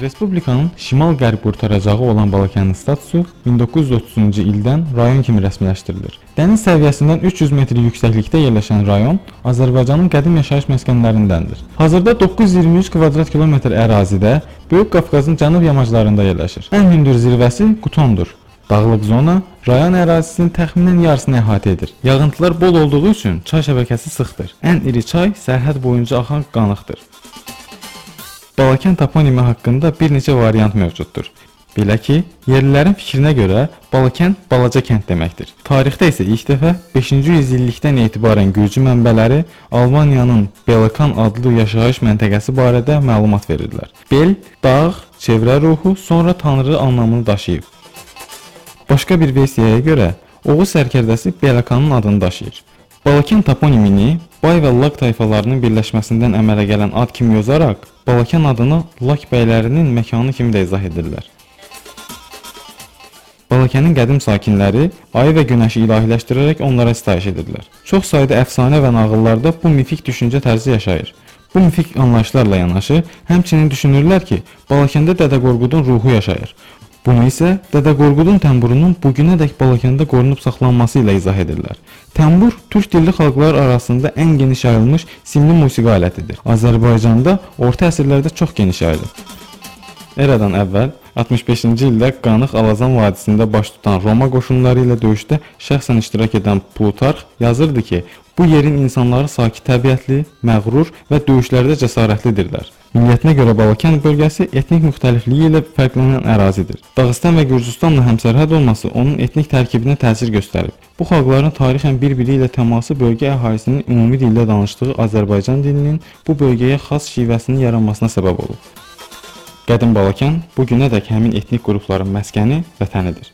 Respublikanın şimal-qərb qurtaracağı olan Balakənin statusu 1930-cu ildən rayon kimi rəsmiləşdirilir. Dəniz səviyyəsindən 300 metr yüksəklikdə yerləşən rayon Azərbaycanın qədim yaşayış məskənlərindəndir. Hazırda 923 kvadrat kilometr ərazidə Böyük Qafqazın cənub yamaclarında yerləşir. Ən hündür zirvəsi Qutondur. Dağlıq zona rayon ərazisinin təxminən yarısını əhatə edir. Yağıntılar bol olduğu üçün çay şəbəkəsi sıxdır. Ən iri çay sərhəd boyunca axan qanıqdır. Balakən toponimi haqqında bir neçə variant mövcuddur. Belə ki, yerlilərin fikrinə görə Balakən balaca kənd deməkdir. Tarixdə isə ilk dəfə 5-ci yüzillikdən etibarən gürcü mənbələri Almaniyanın Belakan adlı yaşayış məntəqəsi barədə məlumat verirlər. Bel, dağ, çevrə ruhu, sonra tanrı anlamını daşıyıb. Başqa bir versiyaya görə Oğuz sərkərdəsi Belakanın adını daşıyır. Balakən toponimini Bay və Lak tayfalarının birləşməsindən əmələ gələn ad kimi yazaraq Balakən adını Lak bəylərinin məkanı kimi də izah edirlər. Balakənin qədim sakinləri ayı və günəşi ilahiləşdirərək onlara sitayiş edirlər. Çox sayda əfsanə və nağıllarda bu mifik düşüncə tərzi yaşayır. Bu mifik anlayışlarla yanaşı, həmçinin düşünürlər ki, Balakəndə Dədə Qorqudun ruhu yaşayır. Bunu isə Dədə Qorqudun təmburunun bu günədək Balakəndə qorunub saxlanması ilə izah edirlər. Təmbur türk dilli xalqlar arasında ən geniş yayılmış simli musiqi alətidir. Azərbaycanda orta əsrlərdə çox geniş yayılıb. Eradan əvvəl 65-ci ildə Qanıq Alazan vadisində baş tutan Roma qoşunları ilə döyüşdə şəxsən iştirak edən Plutarx yazırdı ki, bu yerin insanları sakit təbiətli, məğrur və döyüşlərdə cəsarətlidirlər. Milliyyətinə görə Balakən bölgəsi etnik müxtəlifliyi ilə fərqlənən ərazidir. Dağıstan və Gürcüstanla həmsərhəd olması onun etnik tərkibinə təsir göstərib. Bu xalqların tarixən bir-biri ilə təması bölgə əhalisinin ümumi dildə danışdığı Azərbaycan dilinin bu bölgəyə xas şivəsinin yaranmasına səbəb olub. Qədim Balakən bu günədək həmin etnik qrupların məskəni, vətənidir.